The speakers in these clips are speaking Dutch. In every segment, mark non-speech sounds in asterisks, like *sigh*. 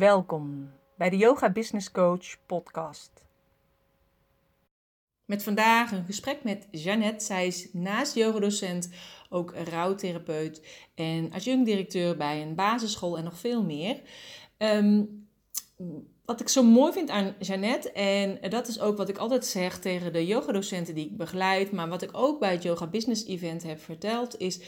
Welkom bij de Yoga Business Coach podcast. Met vandaag een gesprek met Jeannette. Zij is naast yogadocent ook rouwtherapeut en adjunct-directeur bij een basisschool en nog veel meer. Ehm, wat ik zo mooi vind aan Jeannette, en dat is ook wat ik altijd zeg tegen de yogadocenten die ik begeleid, maar wat ik ook bij het Yoga Business Event heb verteld, is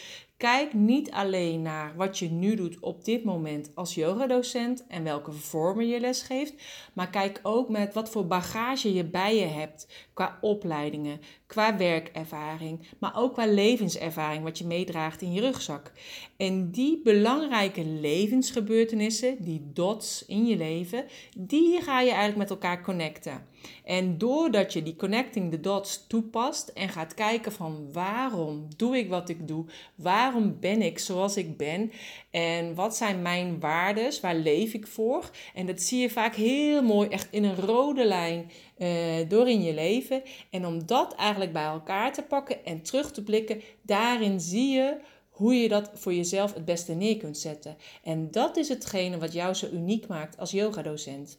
Kijk niet alleen naar wat je nu doet op dit moment als yogadocent en welke vormen je les geeft, maar kijk ook met wat voor bagage je bij je hebt qua opleidingen, qua werkervaring, maar ook qua levenservaring wat je meedraagt in je rugzak. En die belangrijke levensgebeurtenissen, die dots in je leven, die ga je eigenlijk met elkaar connecten. En doordat je die connecting the dots toepast en gaat kijken van waarom doe ik wat ik doe, waarom ben ik zoals ik ben en wat zijn mijn waardes, waar leef ik voor. En dat zie je vaak heel mooi echt in een rode lijn uh, door in je leven. En om dat eigenlijk bij elkaar te pakken en terug te blikken, daarin zie je hoe je dat voor jezelf het beste neer kunt zetten. En dat is hetgene wat jou zo uniek maakt als yogadocent.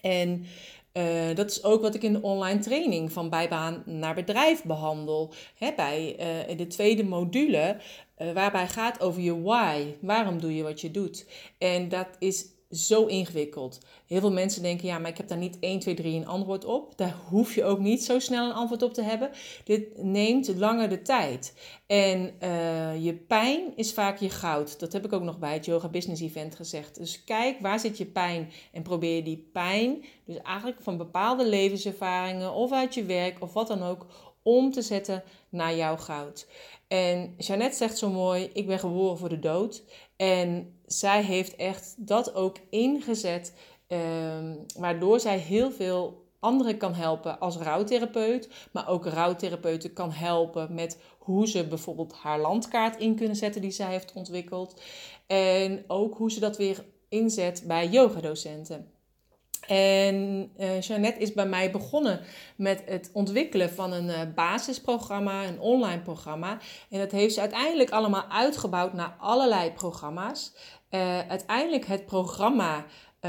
En uh, dat is ook wat ik in de online training van bijbaan naar bedrijf behandel. Hè, bij in de tweede module, uh, waarbij gaat over je why. Waarom doe je wat je doet? En dat is zo ingewikkeld. Heel veel mensen denken, ja, maar ik heb daar niet 1, 2, 3 een antwoord op. Daar hoef je ook niet zo snel een antwoord op te hebben. Dit neemt langer de tijd. En uh, je pijn is vaak je goud. Dat heb ik ook nog bij het Yoga Business Event gezegd. Dus kijk, waar zit je pijn? En probeer die pijn, dus eigenlijk van bepaalde levenservaringen of uit je werk of wat dan ook, om te zetten naar jouw goud. En Jeannette zegt zo mooi: Ik ben geboren voor de dood. En zij heeft echt dat ook ingezet, um, waardoor zij heel veel anderen kan helpen als rouwtherapeut, maar ook rouwtherapeuten kan helpen met hoe ze bijvoorbeeld haar landkaart in kunnen zetten die zij heeft ontwikkeld. En ook hoe ze dat weer inzet bij yogadocenten. En uh, Jeannette is bij mij begonnen met het ontwikkelen van een uh, basisprogramma, een online programma. En dat heeft ze uiteindelijk allemaal uitgebouwd naar allerlei programma's. Uh, uiteindelijk het programma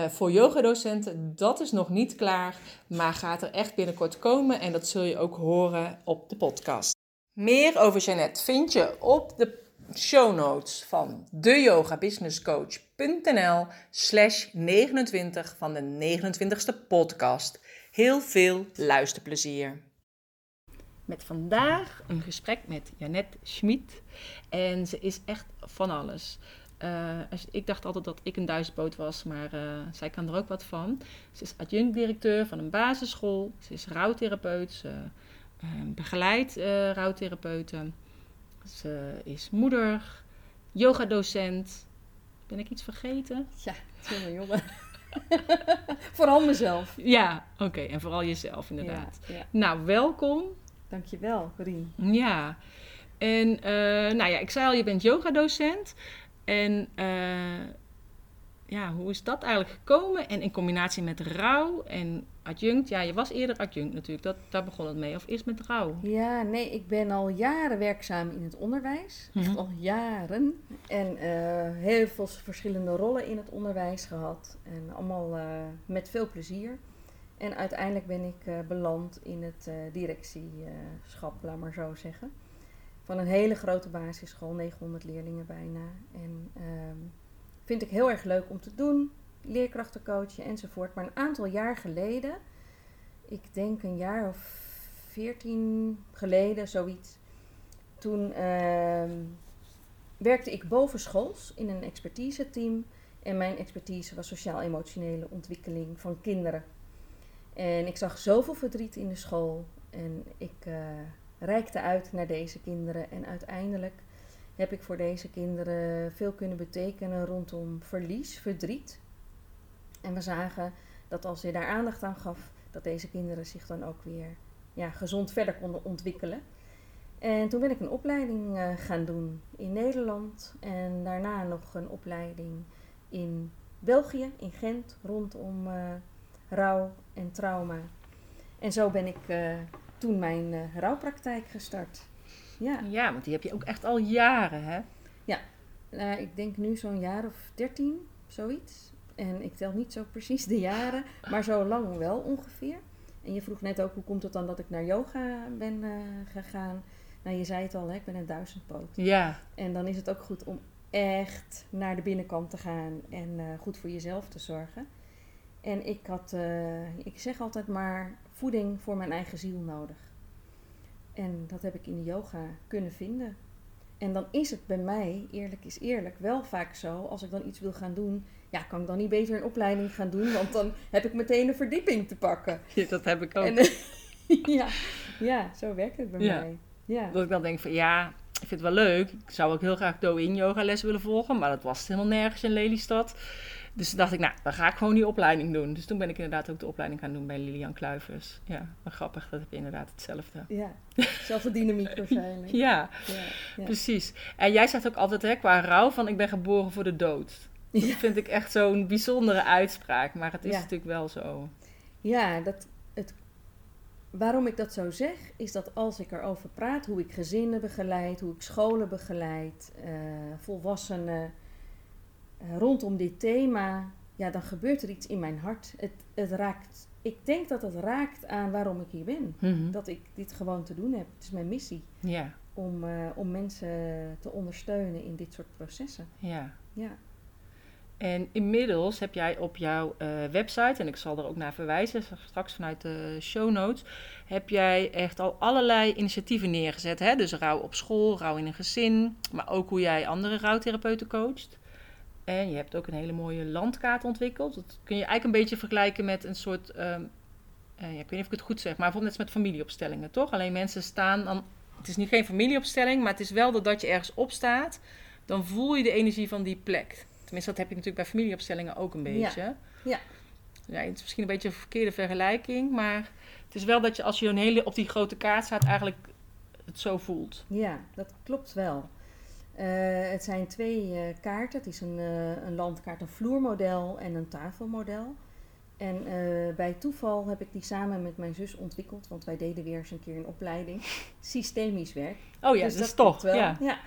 voor yogadocenten, dat is nog niet klaar, maar gaat er echt binnenkort komen. En dat zul je ook horen op de podcast. Meer over Jeannette vind je op de show notes van deyogabusinesscoach.nl slash 29 van de 29ste podcast. Heel veel luisterplezier. Met vandaag een gesprek met Janette Schmid. En ze is echt van alles. Uh, ik dacht altijd dat ik een duizendpoot was, maar uh, zij kan er ook wat van. Ze is adjunct-directeur van een basisschool. Ze is rouwtherapeut. Ze uh, begeleidt rouwtherapeuten. Ze is moeder, yogadocent. Ben ik iets vergeten? Ja, jongen, jongen. *laughs* vooral mezelf. Ja, oké. En vooral jezelf, inderdaad. Ja, Nou, welkom. Dankjewel, Corine. Ja. En, uh, nou ja, ik zei al, je bent yogadocent. En uh, ja, hoe is dat eigenlijk gekomen? En in combinatie met rouw en adjunct. Ja, je was eerder adjunct natuurlijk. Dat, daar begon het mee. Of eerst met rouw? Ja, nee, ik ben al jaren werkzaam in het onderwijs. Echt mhm. al jaren. En uh, heel veel verschillende rollen in het onderwijs gehad. En allemaal uh, met veel plezier. En uiteindelijk ben ik uh, beland in het directieschap, laat maar zo zeggen. Van een hele grote basisschool, 900 leerlingen bijna. En ehm, vind ik heel erg leuk om te doen leerkrachten coachen enzovoort. Maar een aantal jaar geleden, ik denk een jaar of veertien geleden, zoiets. Toen uh, werkte ik bovensschools in een expertise team. En mijn expertise was sociaal-emotionele ontwikkeling van kinderen. En ik zag zoveel verdriet in de school. En ik uh, reikte uit naar deze kinderen. En uiteindelijk heb ik voor deze kinderen veel kunnen betekenen rondom verlies, verdriet. En we zagen dat als je daar aandacht aan gaf, dat deze kinderen zich dan ook weer ja, gezond verder konden ontwikkelen. En toen ben ik een opleiding uh, gaan doen in Nederland en daarna nog een opleiding in België, in Gent, rondom uh, rouw en trauma. En zo ben ik uh, toen mijn rouwpraktijk gestart. Ja. ja, want die heb je ook echt al jaren, hè? Ja, ik denk nu zo'n jaar of dertien, zoiets. En ik tel niet zo precies de jaren, maar zo lang wel ongeveer. En je vroeg net ook, hoe komt het dan dat ik naar yoga ben uh, gegaan? Nou, je zei het al, hè, ik ben een duizendpoot. Ja. En dan is het ook goed om echt naar de binnenkant te gaan en uh, goed voor jezelf te zorgen. En ik had, uh, ik zeg altijd maar, voeding voor mijn eigen ziel nodig. En dat heb ik in de yoga kunnen vinden. En dan is het bij mij, eerlijk is eerlijk, wel vaak zo, als ik dan iets wil gaan doen, ja, kan ik dan niet beter een opleiding gaan doen, want dan heb ik meteen een verdieping te pakken. *laughs* Ja, dat heb ik ook. En, *laughs* ja, ja, zo werkt het bij mij. Ja. Dat ik dan denk van ja, ik vind het wel leuk. Ik zou ook heel graag Do-in yoga les willen volgen, maar dat was helemaal nergens in Lelystad. Dus dacht ik, nou, dan ga ik gewoon die opleiding doen. Dus toen ben ik inderdaad ook de opleiding gaan doen bij Lilian Kluivers. Ja, maar grappig, dat heb je inderdaad hetzelfde. Ja, zelfde dynamiek *laughs* waarschijnlijk. ja, ja, ja, precies. En jij zegt ook altijd hè, qua rouw van ik ben geboren voor de dood. Dat vind ik echt zo'n bijzondere uitspraak, maar het is natuurlijk wel zo. Ja, dat, het, waarom ik dat zo zeg, is dat als ik erover praat, hoe ik gezinnen begeleid, hoe ik scholen begeleid, uh, volwassenen, rondom dit thema, ja, dan gebeurt er iets in mijn hart. Het, het raakt, ik denk dat het raakt aan waarom ik hier ben. Mhm. Dat ik dit gewoon te doen heb. Het is mijn missie. Ja. Om, uh, om mensen te ondersteunen in dit soort processen. Ja. Ja. En inmiddels heb jij op jouw uh, website, en ik zal er ook naar verwijzen, straks vanuit de show notes, heb jij echt al allerlei initiatieven neergezet. Hè? Dus rouw op school, rouw in een gezin, maar ook hoe jij andere rouwtherapeuten coacht. En je hebt ook een hele mooie landkaart ontwikkeld. Dat kun je eigenlijk een beetje vergelijken met een soort, um, uh, ja, ik weet niet of ik het goed zeg, maar bijvoorbeeld net met familieopstellingen, toch? Alleen mensen staan dan, het is niet geen familieopstelling, maar het is wel dat, dat je ergens op staat, dan voel je de energie van die plek. Tenminste, dat heb je natuurlijk bij familieopstellingen ook een beetje. Ja. ja. ja het is misschien een beetje een verkeerde vergelijking, maar het is wel dat je als je een hele op die grote kaart staat, eigenlijk het zo voelt. Ja, dat klopt wel. Uh, het zijn twee uh, kaarten. Het is een, uh, een landkaart, een vloermodel en een tafelmodel. En bij toeval heb ik die samen met mijn zus ontwikkeld, want wij deden weer eens een keer een opleiding. *laughs* Systemisch werk. Oh ja, dus dat is toch. Wel. Ja. ja.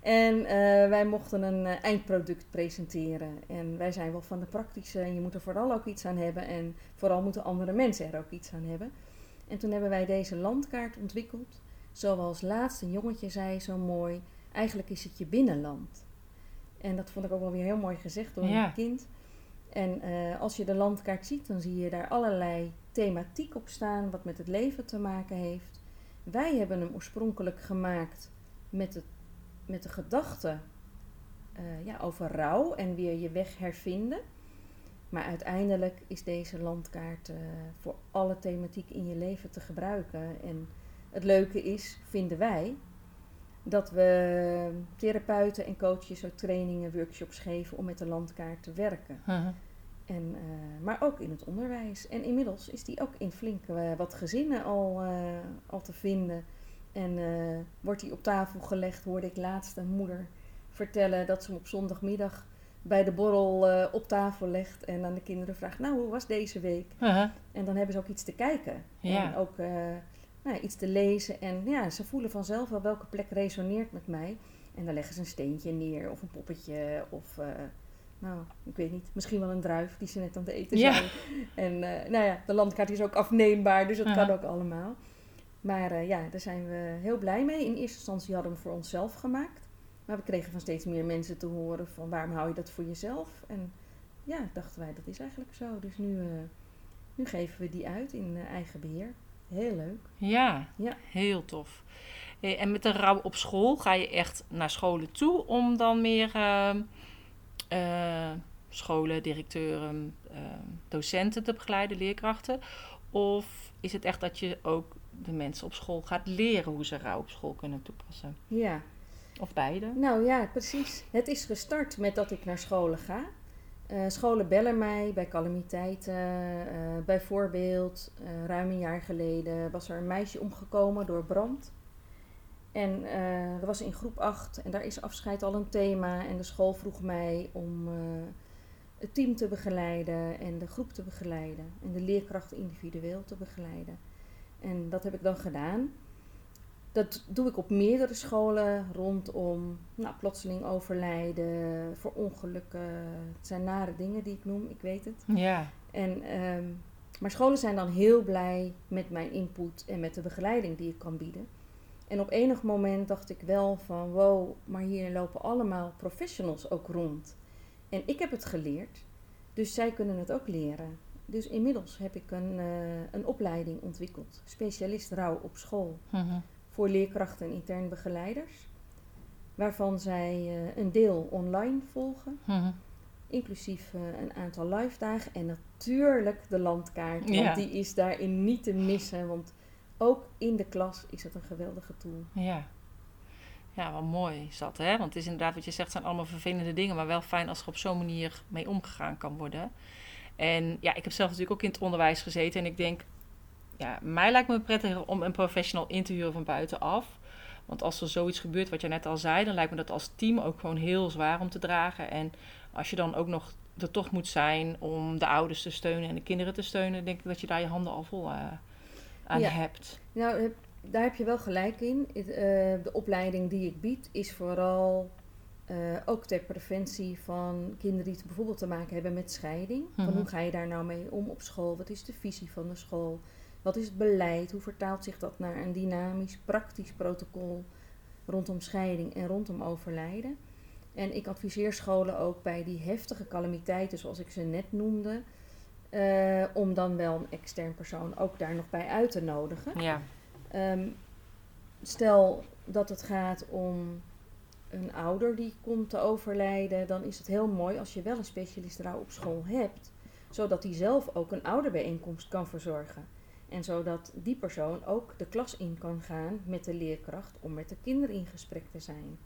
En wij mochten een eindproduct presenteren. En wij zijn wel van de praktische. En je moet er vooral ook iets aan hebben. En vooral moeten andere mensen er ook iets aan hebben. En toen hebben wij deze landkaart ontwikkeld. Zoals laatst een jongetje zei zo mooi. Eigenlijk is het je binnenland. En dat vond ik ook wel weer heel mooi gezegd door ja. een kind. En uh, als je de landkaart ziet, dan zie je daar allerlei thematiek op staan. Wat met het leven te maken heeft. Wij hebben hem oorspronkelijk gemaakt met het met de gedachte uh, ja, over rouw en weer je weg hervinden. Maar uiteindelijk is deze landkaart uh, voor alle thematiek in je leven te gebruiken. En het leuke is, vinden wij, dat we therapeuten en coaches ook trainingen, workshops geven om met de landkaart te werken. Uh -huh. En, uh, maar ook in het onderwijs. En inmiddels is die ook in flink wat gezinnen al, al te vinden. En wordt die op tafel gelegd, hoorde ik laatst een moeder vertellen dat ze hem op zondagmiddag bij de borrel op tafel legt en aan de kinderen vraagt, nou hoe was deze week? -huh. En dan hebben ze ook iets te kijken ja. en ook nou, iets te lezen. En ja, ze voelen vanzelf wel welke plek resoneert met mij. En dan leggen ze een steentje neer of een poppetje of nou, ik weet niet, misschien wel een druif die ze net aan het eten Ja. zijn. En nou ja, de landkaart is ook afneembaar, dus dat Uh kan ook allemaal. Maar uh, ja, daar zijn we heel blij mee. In eerste instantie hadden we hem voor onszelf gemaakt. Maar we kregen van steeds meer mensen te horen van waarom hou je dat voor jezelf? En ja, dachten wij, dat is eigenlijk zo. Dus nu, nu geven we die uit in eigen beheer. Heel leuk. Ja, Ja. heel tof. Hey, en met de rouw op school ga je echt naar scholen toe om dan meer ehm, eh, scholen, directeuren, ehm, docenten te begeleiden, leerkrachten? Of is het echt dat je ook de mensen op school gaat leren hoe ze rouw op school kunnen toepassen? Ja, Of beide? nou ja, precies. Het is gestart met dat ik naar scholen ga. Uh, scholen bellen mij bij calamiteiten. Uh, bijvoorbeeld, uh, ruim een jaar geleden was er een meisje omgekomen door brand. En dat was in groep 8 en daar is afscheid al een thema. En de school vroeg mij om het team te begeleiden en de groep te begeleiden. En de leerkrachten individueel te begeleiden. En dat heb ik dan gedaan. Dat doe ik op meerdere scholen rondom nou, plotseling overlijden, voor ongelukken. Het zijn nare dingen die ik noem, ik weet het. Ja. En, ehm, maar scholen zijn dan heel blij met mijn input en met de begeleiding die ik kan bieden. En op enig moment dacht ik wel van wow, maar hier lopen allemaal professionals ook rond. En ik heb het geleerd, dus zij kunnen het ook leren. Dus inmiddels heb ik een, eh, een opleiding ontwikkeld, specialist rouw op school, Mhm. Voor leerkrachten en intern begeleiders. Waarvan zij eh, een deel online volgen, Mhm. inclusief eh, een aantal live dagen. En natuurlijk de landkaart, want Ja. die is daarin niet te missen. Want ook in de klas is het een geweldige tool. Ja. Ja, wel mooi is dat, hè? Want het is inderdaad wat je zegt, zijn allemaal vervelende dingen, maar wel fijn als er op zo'n manier mee omgegaan kan worden. En ja, ik heb zelf natuurlijk ook in het onderwijs gezeten en ik denk, ja, mij lijkt me prettiger om een professional in te huren van buitenaf. Want als er zoiets gebeurt, wat je net al zei, dan lijkt me dat als team ook gewoon heel zwaar om te dragen. En als je dan ook nog er toch moet zijn om de ouders te steunen en de kinderen te steunen, denk ik dat je daar je handen al vol eh, aan Ja. hebt. Nou, daar heb je wel gelijk in. Eh, de opleiding die ik bied is vooral eh, ook ter preventie van kinderen die bijvoorbeeld te maken hebben met scheiding. Mhm. Van hoe ga je daar nou mee om op school? Wat is de visie van de school? Wat is het beleid? Hoe vertaalt zich dat naar een dynamisch, praktisch protocol rondom scheiding en rondom overlijden? En ik adviseer scholen ook bij die heftige calamiteiten, zoals ik ze net noemde, eh, om dan wel een extern persoon ook daar nog bij uit te nodigen. Ja. Ehm, stel dat het gaat om een ouder die komt te overlijden, dan is het heel mooi als je wel een specialist rouw op school hebt, zodat die zelf ook een ouderbijeenkomst kan verzorgen. En zodat die persoon ook de klas in kan gaan met de leerkracht om met de kinderen in gesprek te zijn.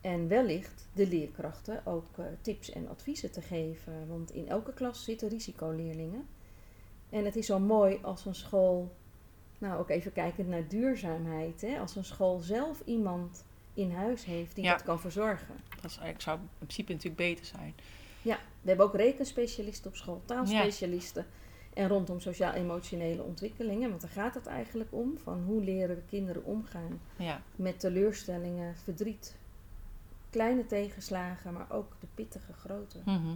En wellicht de leerkrachten ook eh, tips en adviezen te geven, want in elke klas zitten risicoleerlingen. En het is zo mooi als een school nou, ook even kijkend naar duurzaamheid. Hè? Als een school zelf iemand in huis heeft die Ja. dat kan verzorgen. Dat is, zou in principe natuurlijk beter zijn. Ja, we hebben ook rekenspecialisten op school, taalspecialisten. En rondom sociaal-emotionele ontwikkelingen. Want daar gaat het eigenlijk om. Van hoe leren we kinderen omgaan Ja. met teleurstellingen, verdriet. Kleine tegenslagen, maar ook de pittige grote. Mhm.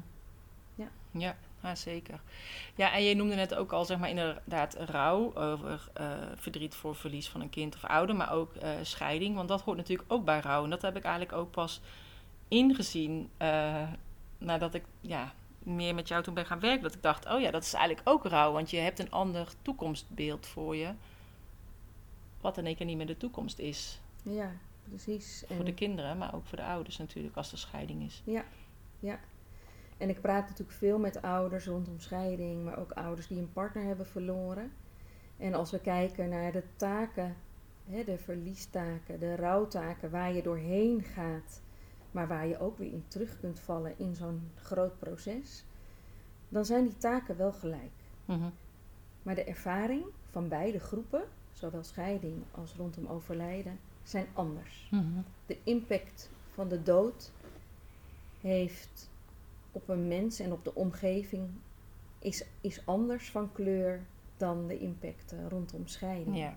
Ja. Ja, ja, zeker. Ja, en je noemde net ook al, zeg maar, inderdaad rouw over eh, verdriet voor verlies van een kind of ouder, maar ook eh, scheiding, want dat hoort natuurlijk ook bij rouw. En dat heb ik eigenlijk ook pas ingezien eh, nadat ik ja, meer met jou toen ben gaan werken. Dat ik dacht, oh ja, dat is eigenlijk ook rouw, want je hebt een ander toekomstbeeld voor je, wat in één keer niet meer de toekomst is. Ja, precies. Voor de kinderen, maar ook voor de ouders natuurlijk, als er scheiding is. Ja, ja. En ik praat natuurlijk veel met ouders rondom scheiding, maar ook ouders die een partner hebben verloren. En als we kijken naar de taken, hè, de verliestaken, de rouwtaken, waar je doorheen gaat, maar waar je ook weer in terug kunt vallen in zo'n groot proces, dan zijn die taken wel gelijk. Mhm. Maar de ervaring van beide groepen, zowel scheiding als rondom overlijden, zijn anders Mhm. de impact van de dood heeft op een mens en op de omgeving is, is anders van kleur dan de impact rondom scheiding. Ja.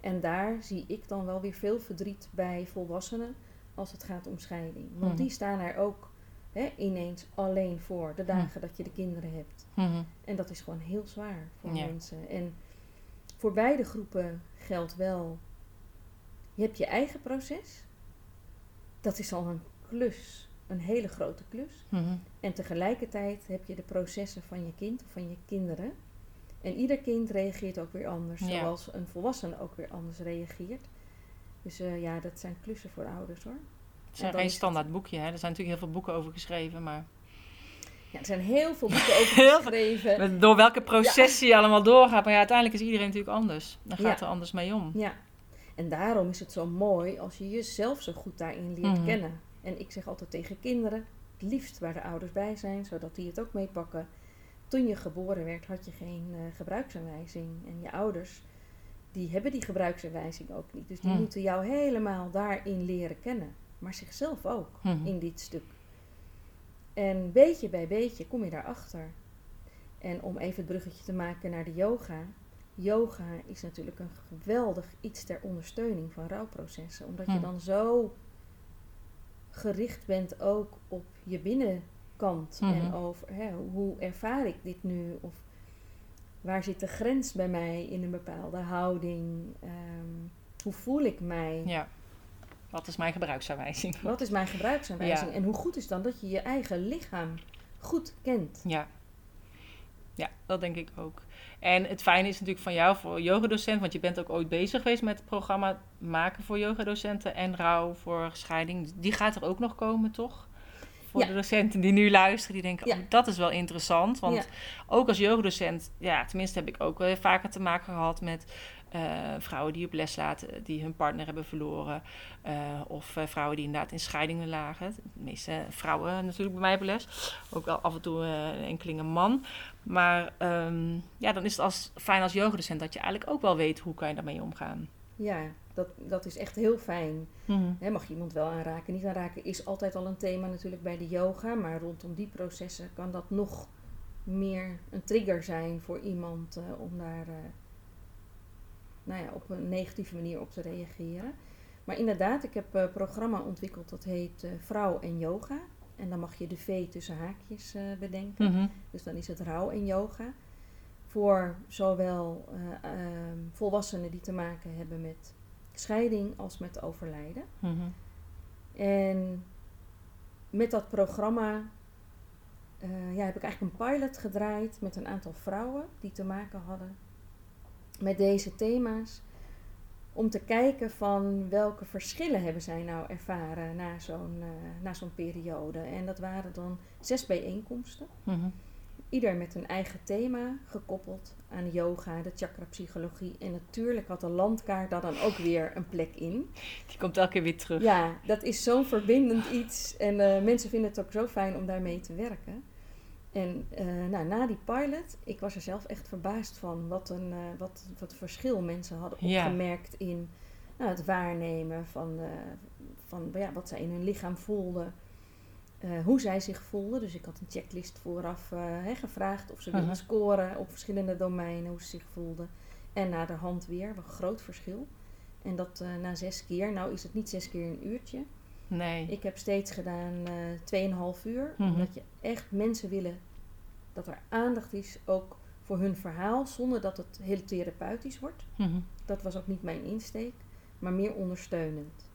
En daar zie ik dan wel weer veel verdriet bij volwassenen als het gaat om scheiding. Want Mhm. die staan er ook hè, ineens alleen voor de dagen dat je de kinderen hebt. Mhm. En dat is gewoon heel zwaar voor Ja. mensen. En voor beide groepen geldt wel, je hebt je eigen proces. Dat is al een klus, een hele grote klus. En tegelijkertijd heb je de processen van je kind of van je kinderen. En ieder kind reageert ook weer anders, Ja. zoals een volwassene ook weer anders reageert. Dus eh, ja, dat zijn klussen voor ouders hoor. Het is dan geen standaard boekje, hè? Er zijn natuurlijk heel veel boeken over geschreven, maar Ja, er zijn heel veel boeken *laughs* over geschreven. met- door welke processen je allemaal doorgaat. Maar ja, uiteindelijk is iedereen natuurlijk anders. Dan gaat Ja. er anders mee om. Ja, en daarom is het zo mooi als je jezelf zo goed daarin leert Mhm. kennen. En ik zeg altijd tegen kinderen, het liefst waar de ouders bij zijn, zodat die het ook meepakken. Toen je geboren werd, had je geen eh, gebruiksaanwijzing. En je ouders, die hebben die gebruiksaanwijzing ook niet. Dus die Hmm. moeten jou helemaal daarin leren kennen. Maar zichzelf ook, Mhm. in dit stuk. En beetje bij beetje kom je daarachter. En om even het bruggetje te maken naar de yoga. yoga is natuurlijk een geweldig iets ter ondersteuning van rouwprocessen. Omdat je Hm. dan zo gericht bent ook op je binnenkant. En over hè, hoe ervaar ik dit nu? Of waar zit de grens bij mij in een bepaalde houding? Ehm, hoe voel ik mij? Ja. Wat is mijn gebruiksaanwijzing? Wat is mijn gebruiksaanwijzing? Ja. En hoe goed is dan dat je je eigen lichaam goed kent? Ja. Ja, dat denk ik ook. En het fijne is natuurlijk van jou voor yogadocent, want je bent ook ooit bezig geweest met het programma maken voor yogadocenten en rouw voor scheiding. Die gaat er ook nog komen, toch? Voor Ja. de docenten die nu luisteren, die denken, Ja. oh, dat is wel interessant. Want Ja. ook als yogadocent, ja, tenminste heb ik ook wel vaker te maken gehad met eh, vrouwen die op les laten, die hun partner hebben verloren. eh, of eh, vrouwen die inderdaad in scheidingen lagen. De meeste vrouwen natuurlijk bij mij op les. Ook wel af en toe een man. Maar ehm, ja, dan is het als, fijn als yogadocent dat je eigenlijk ook wel weet hoe kan je daarmee omgaan. Ja, dat, dat is echt heel fijn. Hè, mag je iemand wel aanraken? Niet aanraken is altijd al een thema natuurlijk bij de yoga. Maar rondom die processen kan dat nog meer een trigger zijn voor iemand eh, om daar eh, nou ja, op een negatieve manier op te reageren. Maar inderdaad, ik heb een programma ontwikkeld dat heet eh, Vrouw en Yoga. En dan mag je de V tussen haakjes eh, bedenken. Mhm. Dus dan is het rouw en yoga. Voor zowel eh, ehm, volwassenen die te maken hebben met scheiding als met overlijden. Mhm. En met dat programma eh, ja, heb ik eigenlijk een pilot gedraaid met een aantal vrouwen die te maken hadden met deze thema's. Om te kijken van welke verschillen hebben zij nou ervaren na zo'n eh, na zo'n periode. En dat waren dan zes bijeenkomsten. Mhm. Ieder met een eigen thema, gekoppeld aan yoga, de chakrapsychologie. En natuurlijk had de landkaart daar dan ook weer een plek in. Die komt elke keer weer terug. Ja, dat is zo'n verbindend iets. En eh, mensen vinden het ook zo fijn om daarmee te werken. En eh, nou, na die pilot, ik was er zelf echt verbaasd van wat een eh, wat, wat verschil mensen hadden Ja. opgemerkt in nou, het waarnemen van, van ja, wat zij in hun lichaam voelden. Eh, hoe zij zich voelden. Dus ik had een checklist vooraf eh, gevraagd of ze wilden scoren op verschillende domeinen, hoe ze zich voelden. En na de hand weer, een groot verschil. En dat eh, na zes keer. Nou is het niet zes keer een uurtje. Nee. Ik heb steeds gedaan eh 2,5 uur. Mhm. Omdat je echt mensen willen dat er aandacht is ook voor hun verhaal. Zonder dat het heel therapeutisch wordt. Mhm. Dat was ook niet mijn insteek. Maar meer ondersteunend.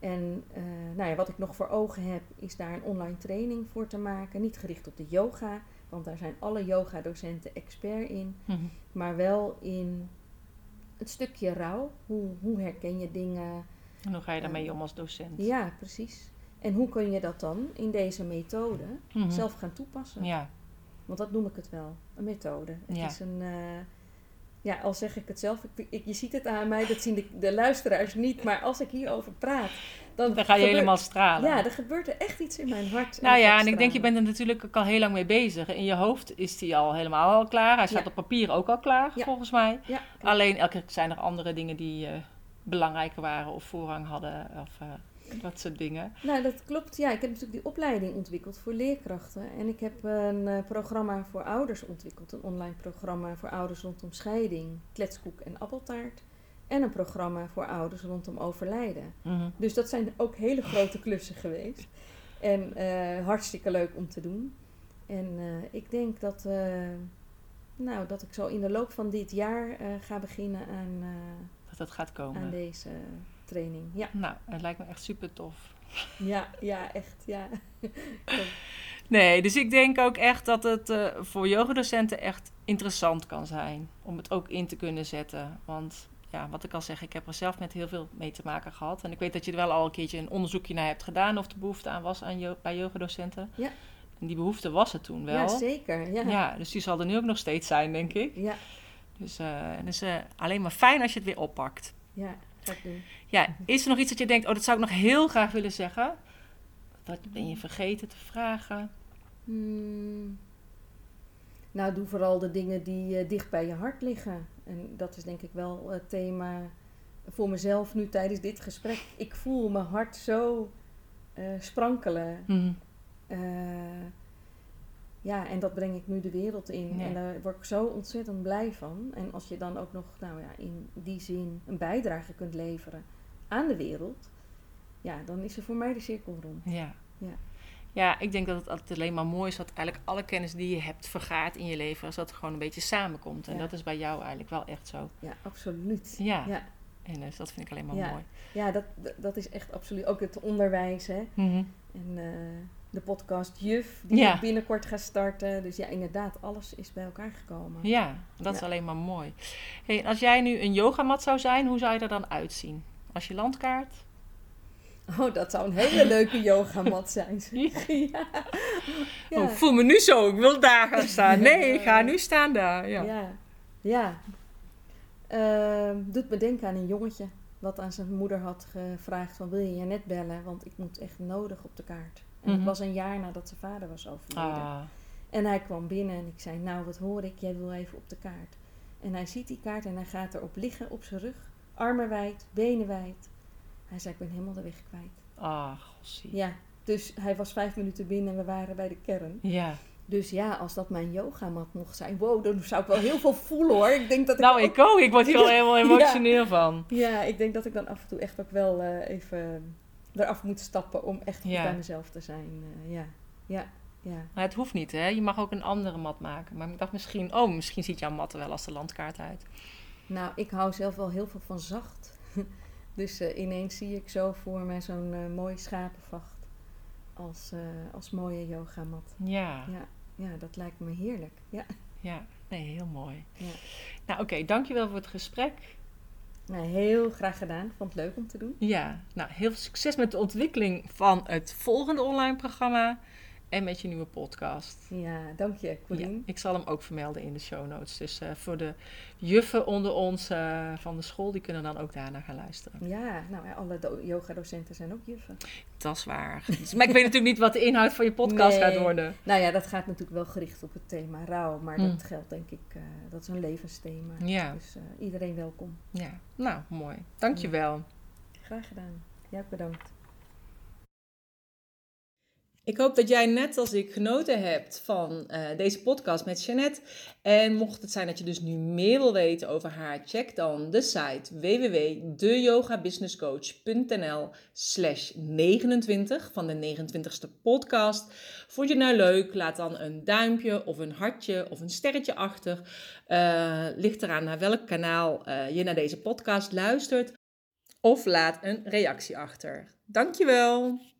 En eh, nou ja, wat ik nog voor ogen heb, is daar een online training voor te maken. Niet gericht op de yoga, want daar zijn alle yoga-docenten expert in. Mhm. Maar wel in het stukje rouw. Hoe, hoe herken je dingen? En hoe ga je daarmee om als docent? Ja, precies. En hoe kun je dat dan in deze methode Mhm. zelf gaan toepassen? Ja. Want dat noem ik het wel, een methode. Het Ja. is een, eh, ja, al zeg ik het zelf, ik, ik- je ziet het aan mij, dat zien de, de luisteraars niet, maar als ik hierover praat, dan, Dan ga je gebeurt- helemaal stralen. Ja, er gebeurt er echt iets in mijn hart. Nou ja, en ik denk, je bent er natuurlijk ook al heel lang mee bezig. In je hoofd is die al helemaal al klaar. Hij staat Ja. op papier ook al klaar, Ja. volgens mij. Ja. Alleen elke keer zijn er andere dingen die eh, belangrijker waren of voorrang hadden. Of eh, dat soort dingen. Nou, dat klopt. Ja, ik heb natuurlijk die opleiding ontwikkeld voor leerkrachten. En ik heb een eh, programma voor ouders ontwikkeld. Een online programma voor ouders rondom scheiding, kletskoek en appeltaart. En een programma voor ouders rondom overlijden. Mhm. Dus dat zijn ook hele grote klussen geweest. En eh, hartstikke leuk om te doen. En eh, ik denk dat, nou, dat ik zo in de loop van dit jaar ga beginnen aan, Dat dat gaat komen. aan deze training. Ja, Nou, het lijkt me echt super tof. ja, ja echt. Ja. Nee, dus ik denk ook echt dat het eh, voor yogadocenten echt interessant kan zijn. Om het ook in te kunnen zetten. Want ja, wat ik al zeg, ik heb er zelf met heel veel mee te maken gehad. En ik weet dat je er wel al een keertje een onderzoekje naar hebt gedaan of de behoefte aan was aan bij yogadocenten. Ja. En die behoefte was er toen wel. ja, zeker. Ja. Ja, dus die zal er nu ook nog steeds zijn, denk ik. Ja, Dus eh, het is eh, alleen maar fijn als je het weer oppakt. ja, ga ik doen. Ja, is er nog iets dat je denkt, oh, dat zou ik nog heel graag willen zeggen? Dat ben je vergeten te vragen. Hmm. Nou, doe vooral de dingen die eh, dicht bij je hart liggen. En dat is denk ik wel het thema voor mezelf nu tijdens dit gesprek. Ik voel mijn hart zo eh, sprankelen. Mhm. Eh, ja, en dat breng ik nu de wereld in. En daar word ik zo ontzettend blij van. En als je dan ook nog, nou ja, in die zin een bijdrage kunt leveren aan de wereld, ja, dan is er voor mij de cirkel rond. Ja. Ja. Ja, ik denk dat het altijd alleen maar mooi is dat eigenlijk alle kennis die je hebt vergaart in je leven, als dat gewoon een beetje samenkomt. En Ja. dat is bij jou eigenlijk wel echt zo. Ja, absoluut. Ja. Ja, En dus dat vind ik alleen maar Ja. mooi. ja dat, dat- is echt absoluut. Ook het onderwijs, hè. Mhm. En eh, de podcast Juf, die Ja. ik binnenkort ga starten. Dus ja, inderdaad, alles is bij elkaar gekomen. Ja, dat is alleen maar mooi. Hey, als jij nu een yogamat zou zijn, hoe zou je er dan uitzien? Als je landkaart? Oh, dat zou een hele leuke yogamat zijn. *laughs* ja. Ja. Oh, ik voel me nu zo, ik wil daar gaan staan. Nee, ik ga nu staan daar. Ja. Ja. Ehm, doet me denken aan een jongetje wat aan zijn moeder had gevraagd van wil je je net bellen, want ik moet echt nodig op de kaart. En het was een jaar nadat zijn vader was overleden. Ah, En hij kwam binnen en ik zei, nou wat hoor ik, jij wil even op de kaart. En hij ziet die kaart en hij gaat erop liggen op zijn rug, armen wijd, benen wijd. Hij zei, ik ben helemaal de weg kwijt. ah, gossie. Ja, dus hij was vijf minuten binnen en we waren bij de kern. Ja. Dus ja, als dat mijn yogamat mocht zijn, wow, dan zou ik wel heel veel voelen hoor. Ik denk dat ik Nou, ook- ik ook. Ik word hier al *laughs* helemaal Ja. emotioneel van. Ja, ik denk dat ik dan af en toe echt ook wel eh, even eraf moet stappen om echt goed Ja. bij mezelf te zijn. Eh, ja, ja, ja. Maar het hoeft niet, hè? Je mag ook een andere mat maken. Maar ik dacht misschien, oh, misschien ziet jouw mat er wel als de landkaart uit. Nou, ik hou zelf wel heel veel van zacht. *laughs* dus eh, ineens zie ik zo voor me zo'n eh mooi schapenvacht als, als mooie yogamat. Ja, Ja, ja, dat lijkt me heerlijk. Ja, ja. Nee, heel mooi. ja. Nou, oké, dankjewel voor het gesprek. Nou, heel graag gedaan. Vond het leuk om te doen. Ja, nou, heel veel succes met de ontwikkeling van het volgende online programma en met je nieuwe podcast. Ja, dank je, Ja, Colleen. ik zal hem ook vermelden in de show notes. Dus eh, voor de juffen onder ons eh, van de school, die kunnen dan ook daarna gaan luisteren. Ja, nou ja, alle do- yogadocenten zijn ook juffen. Dat is waar. Dus- maar ik weet natuurlijk niet wat de inhoud van je podcast Nee. gaat worden. Nou ja, dat gaat natuurlijk wel gericht op het thema rouw. Maar Mm. dat geldt denk ik, eh, dat is een levensthema. Ja. Dus iedereen welkom. Ja, nou, mooi. Dankjewel. Graag gedaan. Jij ook bedankt. Ik hoop dat jij net als ik genoten hebt van eh, deze podcast met Jeannette. En mocht het zijn dat je dus nu meer wil weten over haar, check dan de site www.deyogabusinesscoach.nl slash 29 van de 29ste podcast. Vond je nou leuk? Laat dan een duimpje of een hartje of een sterretje achter. Eh, ligt eraan naar welk kanaal eh, je naar deze podcast luistert. Of laat een reactie achter. Dankjewel!